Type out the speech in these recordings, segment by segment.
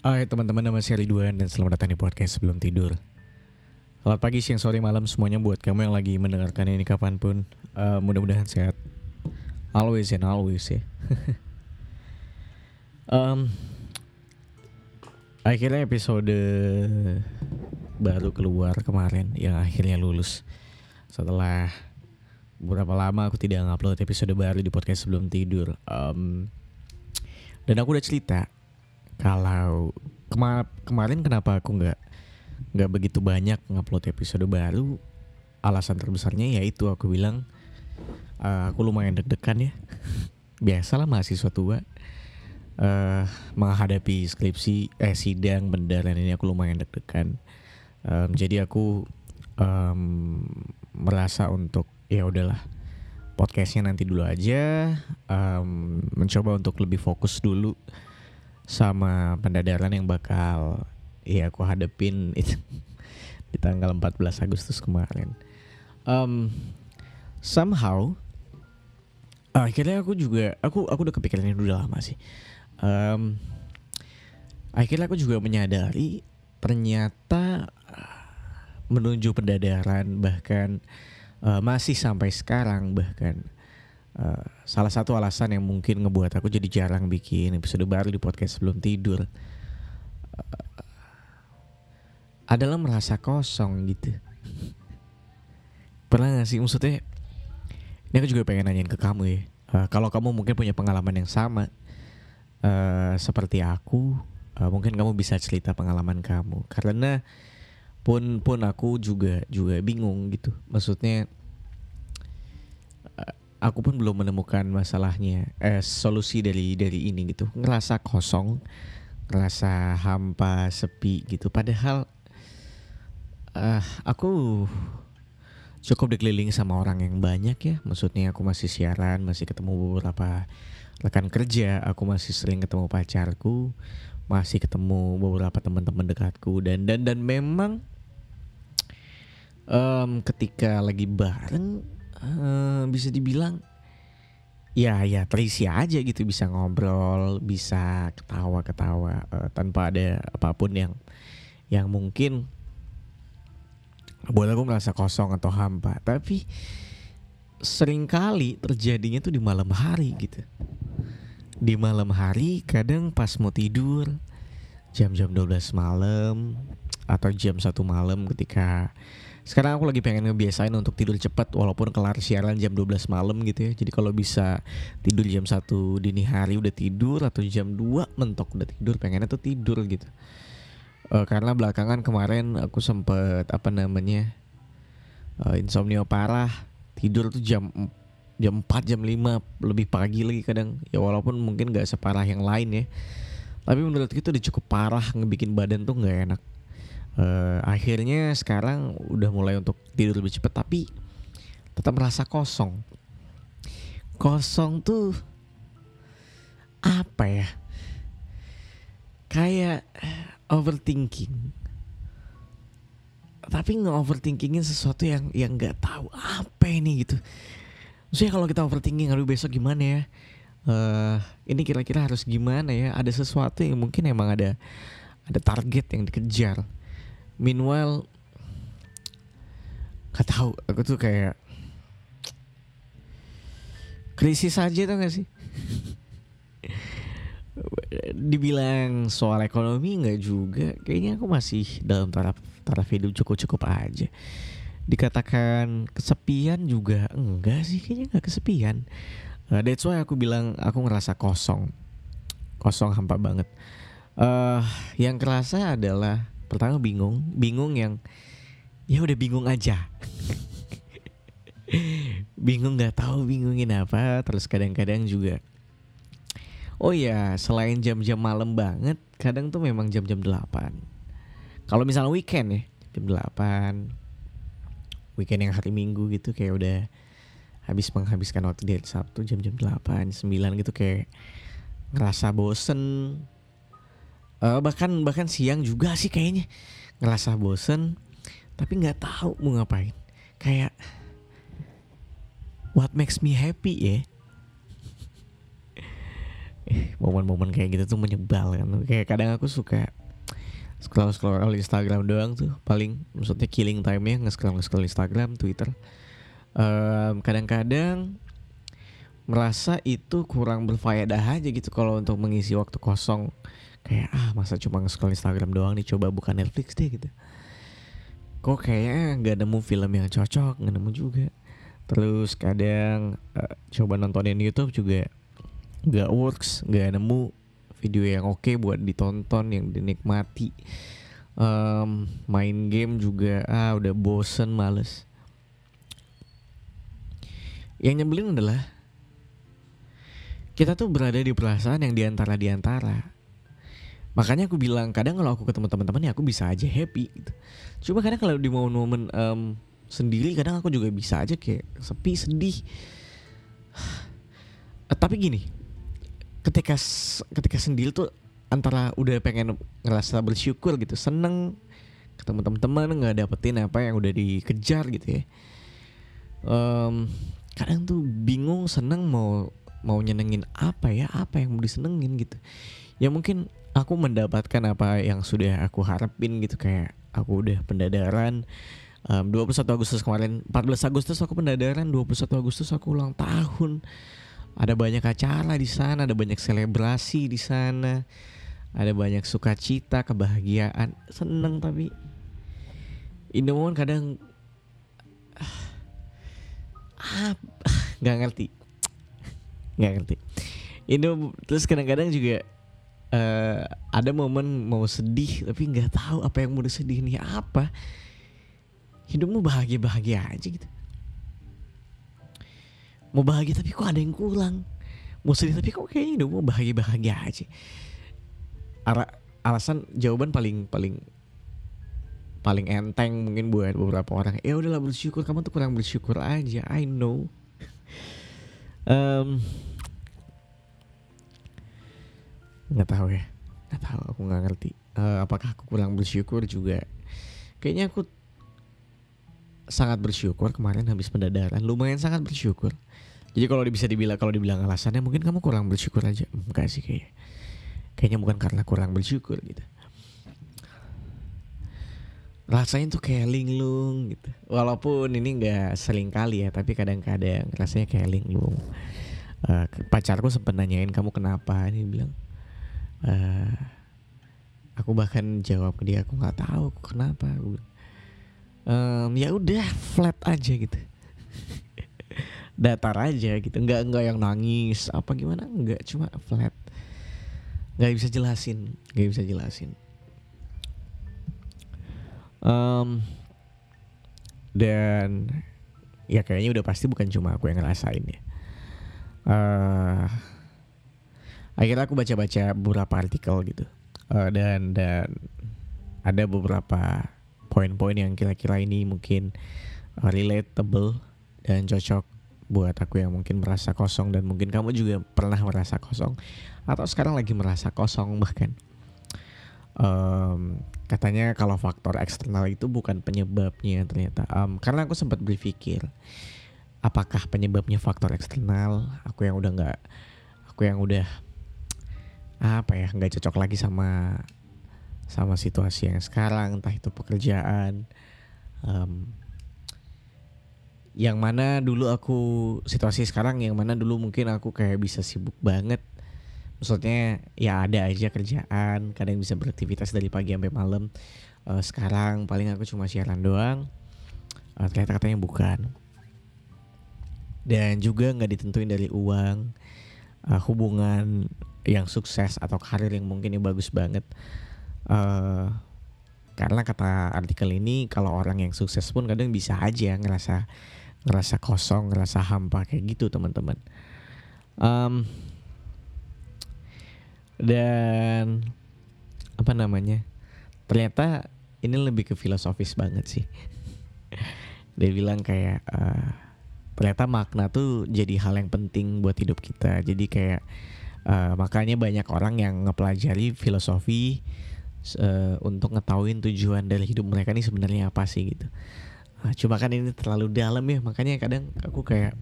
Hai teman-teman nama saya Ridwan dan selamat datang di podcast sebelum tidur. Selamat pagi, siang, sore, malam semuanya buat kamu yang lagi mendengarkan ini kapan pun. Uh, Mudah-mudahan sehat. Always and always ya. Um, Akhirnya episode baru keluar kemarin yang akhirnya lulus. Setelah beberapa lama aku tidak ngupload episode baru di podcast sebelum tidur. Um, Dan aku udah cerita kalau kema kemarin kenapa aku nggak nggak begitu banyak ngupload episode baru alasan terbesarnya yaitu aku bilang uh, aku lumayan deg-degan ya. Biasalah mahasiswa tua uh, menghadapi skripsi eh sidang dan ini aku lumayan deg-degan. Um, jadi aku um, merasa untuk ya udahlah podcastnya nanti dulu aja um, mencoba untuk lebih fokus dulu sama pendadaran yang bakal ya aku hadepin itu di tanggal 14 Agustus kemarin. Um, somehow akhirnya aku juga aku aku udah kepikiran ini udah lama sih. Um, akhirnya aku juga menyadari ternyata menuju pendadaran bahkan uh, masih sampai sekarang bahkan Uh, salah satu alasan yang mungkin ngebuat aku jadi jarang bikin episode baru di podcast sebelum tidur uh, adalah merasa kosong gitu. Pernah gak sih maksudnya? Ini aku juga pengen nanyain ke kamu ya. Uh, kalau kamu mungkin punya pengalaman yang sama uh, seperti aku, uh, mungkin kamu bisa cerita pengalaman kamu. Karena pun pun aku juga juga bingung gitu. Maksudnya aku pun belum menemukan masalahnya eh solusi dari dari ini gitu. Ngerasa kosong ngerasa hampa sepi gitu. Padahal uh, aku cukup dikelilingi sama orang yang banyak ya. Maksudnya aku masih siaran masih ketemu beberapa rekan kerja aku masih sering ketemu pacarku masih ketemu beberapa teman-teman dekatku. Dan dan dan memang um, ketika lagi bareng uh, bisa dibilang ya ya terisi aja gitu bisa ngobrol bisa ketawa-ketawa uh, tanpa ada apa pun yang yang mungkin buat aku merasa kosong atau hampa. Tapi sering kali terjadinya tuh di malam hari gitu. Di malam hari kadang pas mau tidur jam-jam 12 malam atau jam satu malam ketika sekarang aku lagi pengen ngebiasain untuk tidur cepat walaupun kelar siaran jam 12 malam gitu ya. Jadi kalau bisa tidur jam 1 dini hari udah tidur atau jam 2 mentok udah tidur pengennya tuh tidur gitu. Uh, karena belakangan kemarin aku sempet apa namanya uh, insomnia parah tidur tuh jam jam 4 jam 5 lebih pagi lagi kadang ya walaupun mungkin gak separah yang lain ya tapi menurut itu udah cukup parah ngebikin badan tuh nggak enak uh, akhirnya sekarang udah mulai untuk tidur lebih cepat tapi tetap merasa kosong. Kosong tuh apa ya? Kayak overthinking. Tapi nge overthinkingin sesuatu yang yang nggak tahu apa ini gitu. Maksudnya kalau kita overthinking aduh besok gimana ya? Uh, ini kira-kira harus gimana ya? Ada sesuatu yang mungkin emang ada ada target yang dikejar meanwhile gak tahu. Aku tuh kayak krisis aja tuh gak sih? Dibilang soal ekonomi nggak juga. Kayaknya aku masih dalam taraf taraf hidup cukup cukup aja. Dikatakan kesepian juga enggak sih? Kayaknya nggak kesepian. Uh, that's why aku bilang aku ngerasa kosong. Kosong hampa banget. Uh, yang kerasa adalah pertama bingung bingung yang ya udah bingung aja. Bingung nggak tahu bingungin apa terus kadang-kadang juga oh ya selain jam-jam malam banget kadang tuh memang jam-jam 8 kalau misalnya weekend ya jam 8 weekend yang hari minggu gitu kayak udah habis menghabiskan waktu di Sabtu jam-jam 8 9 gitu kayak ngerasa bosen uh, bahkan bahkan siang juga sih kayaknya. Ngerasa bosen tapi nggak tahu mau ngapain. Kayak what makes me happy ya? Momen-momen kayak gitu tuh menyebalkan kayak kadang aku suka scroll scroll Instagram doang tuh. Paling maksudnya killing time nya nge-scroll nge-scroll Instagram Twitter. Kadang-kadang merasa itu kurang berfaedah aja gitu kalau untuk mengisi waktu kosong. Kayak ah masa cuma nge-scroll Instagram doang nih coba buka Netflix deh gitu. Kok kayaknya nggak nemu film yang cocok nggak nemu juga. Terus kadang uh, coba nontonin YouTube juga nggak works nggak nemu video yang oke okay buat ditonton yang dinikmati. Um, main game juga ah udah bosen males. Yang nyebelin adalah kita tuh berada di perasaan yang di antara di antara. Makanya aku bilang kadang kalau aku ketemu teman-teman ya aku bisa aja happy gitu. cuma kadang kalau di momen-momen um, sendiri kadang aku juga bisa aja kayak sepi sedih. Tapi gini ketika ketika sendiri tuh antara udah pengen ngerasa bersyukur gitu seneng ketemu teman-teman nggak dapetin apa yang udah dikejar gitu ya. Um, kadang tuh bingung seneng mau mau nyenengin apa ya apa yang mau disenengin gitu. Ya mungkin aku mendapatkan apa yang sudah aku harapin gitu kayak aku udah pendadaran um, 21 Agustus kemarin 14 Agustus aku pendadaran 21 Agustus aku ulang tahun. Ada banyak acara di sana, ada banyak selebrasi di sana, ada banyak sukacita, kebahagiaan, seneng tapi Indomon kadang ah, nggak ngerti, nggak ngerti. Indo terus kadang-kadang juga uh, ada momen mau sedih tapi nggak tahu apa yang mau disedih nih apa. Hidupmu bahagia-bahagia aja gitu. Mau bahagia tapi kok ada yang kurang? Mau sedih tapi kok kayaknya mau bahagia bahagia aja. Ara, alasan jawaban paling paling paling enteng mungkin buat beberapa orang. Ya udahlah bersyukur. Kamu tuh kurang bersyukur aja I know. Um, nggak tahu ya. Nggak tahu aku nggak ngerti. Uh, apakah aku kurang bersyukur juga? Kayaknya aku sangat bersyukur kemarin habis pendadaran. Lumayan sangat bersyukur. Jadi kalau bisa dibilang kalau dibilang alasannya mungkin kamu kurang bersyukur aja. Enggak sih kayak kayaknya bukan karena kurang bersyukur gitu. Rasanya tuh kayak linglung gitu. Walaupun ini nggak sering kali ya tapi kadang-kadang rasanya kayak linglung. Uh, pacarku sempat nanyain kamu kenapa? Ini bilang uh, aku bahkan jawab ke dia aku nggak tahu kenapa? Aku um, ya udah flat aja gitu. Datar aja gitu nggak nggak yang nangis apa gimana? Nggak cuma flat. Nggak bisa jelasin nggak bisa jelasin. Um, dan ya kayaknya udah pasti bukan cuma aku yang ngerasain ya. Uh, akhirnya aku baca-baca beberapa artikel gitu. Uh, dan dan ada beberapa poin-poin yang kira-kira ini mungkin uh, relatable dan cocok buat aku yang mungkin merasa kosong dan mungkin kamu juga pernah merasa kosong atau sekarang lagi merasa kosong bahkan. Um, katanya kalau faktor eksternal itu bukan penyebabnya ternyata. Um, karena aku sempat berpikir apakah penyebabnya faktor eksternal? Aku yang udah nggak aku yang udah apa ya nggak cocok lagi sama sama situasi yang sekarang entah itu pekerjaan um, yang mana dulu aku situasi sekarang yang mana dulu mungkin aku kayak bisa sibuk banget. Maksudnya ya ada aja kerjaan kadang bisa beraktivitas dari pagi sampai malam. Uh, sekarang paling aku cuma siaran doang uh, ternyata katanya bukan. Dan juga nggak ditentuin dari uang uh, hubungan yang sukses atau karir yang mungkin yang bagus banget uh, karena kata artikel ini kalau orang yang sukses pun kadang bisa aja ngerasa ngerasa kosong ngerasa hampa kayak gitu teman-teman. Um, dan apa namanya ternyata ini lebih ke filosofis banget sih. Dia bilang kayak uh, ternyata makna tuh jadi hal yang penting buat hidup kita. Jadi kayak uh, makanya banyak orang yang ngepelajari filosofi uh, untuk ngetahuin tujuan dari hidup mereka ini sebenarnya apa sih gitu. Nah, cuma kan ini terlalu dalam ya makanya kadang aku kayak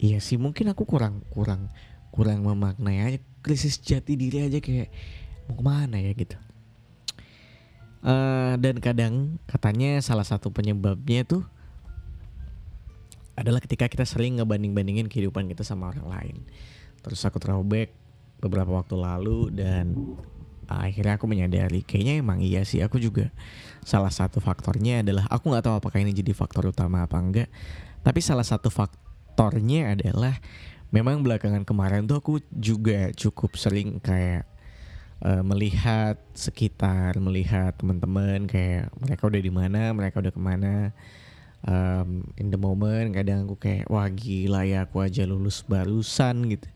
iya sih mungkin aku kurang kurang kurang memaknai aja krisis jati diri aja kayak mau ke mana ya? gitu. Uh, dan kadang katanya salah satu penyebabnya tuh adalah ketika kita sering ngebanding-bandingin kehidupan kita sama orang lain. Terus aku throwback beberapa waktu lalu dan akhirnya aku menyadari kayaknya emang iya sih aku juga salah satu faktornya adalah aku nggak tahu apakah ini jadi faktor utama apa enggak tapi salah satu faktornya adalah memang belakangan kemarin tuh aku juga cukup sering kayak uh, melihat sekitar melihat teman-teman kayak mereka udah di mana mereka udah ke mana um, in the moment kadang aku kayak wah gila ya aku aja lulus barusan gitu.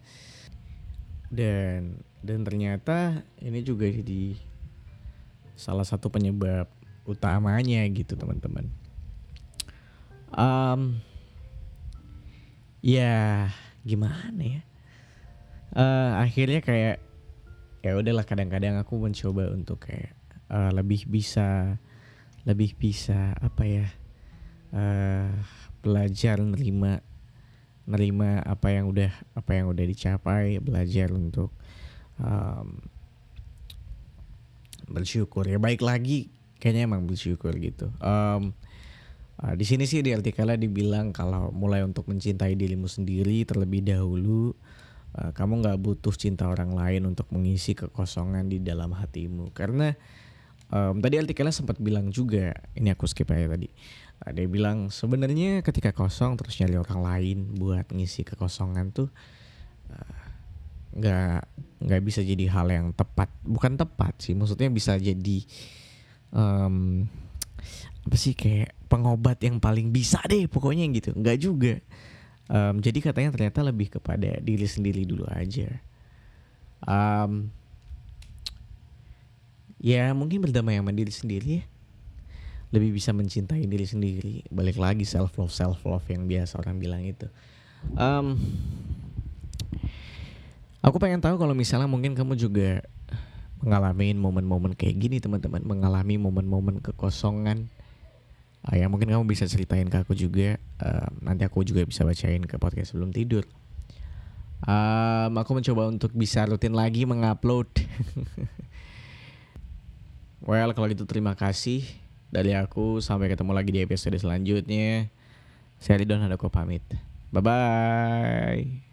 Dan dan ternyata ini juga jadi salah satu penyebab utamanya gitu teman-teman. Um, ya gimana ya? Uh, akhirnya kayak ya udahlah kadang-kadang aku mencoba untuk kayak uh, lebih bisa lebih bisa apa ya uh, belajar nerima nerima apa yang udah apa yang udah dicapai belajar untuk um, bersyukur. Ya baik lagi. Kayaknya emang bersyukur gitu. Um, uh, di sini sih di artikelnya dibilang kalau mulai untuk mencintai dirimu sendiri terlebih dahulu uh, kamu nggak butuh cinta orang lain untuk mengisi kekosongan di dalam hatimu. Karena um, tadi artikelnya sempat bilang juga ini aku skip aja tadi uh, dia bilang sebenarnya ketika kosong terus nyari orang lain buat ngisi kekosongan tuh nggak uh, nggak bisa jadi hal yang tepat. Bukan tepat sih maksudnya bisa jadi um, apa sih kayak pengobat yang paling bisa deh pokoknya gitu. Nggak juga. Um, jadi katanya ternyata lebih kepada diri sendiri dulu aja. Um, ya mungkin berdamai sama diri sendiri ya lebih bisa mencintai diri sendiri. Balik lagi self love self love yang biasa orang bilang itu. Um, aku pengen tahu kalau misalnya mungkin kamu juga mengalami momen-momen kayak gini teman-teman. Mengalami momen-momen kekosongan. Uh, ya mungkin kamu bisa ceritain ke aku juga. Uh, nanti aku juga bisa bacain ke podcast sebelum tidur. Um, aku mencoba untuk bisa rutin lagi mengupload. Well, kalau gitu terima kasih dari aku. Sampai ketemu lagi di episode selanjutnya. Saya Ridwan Hadako pamit. Bye-bye.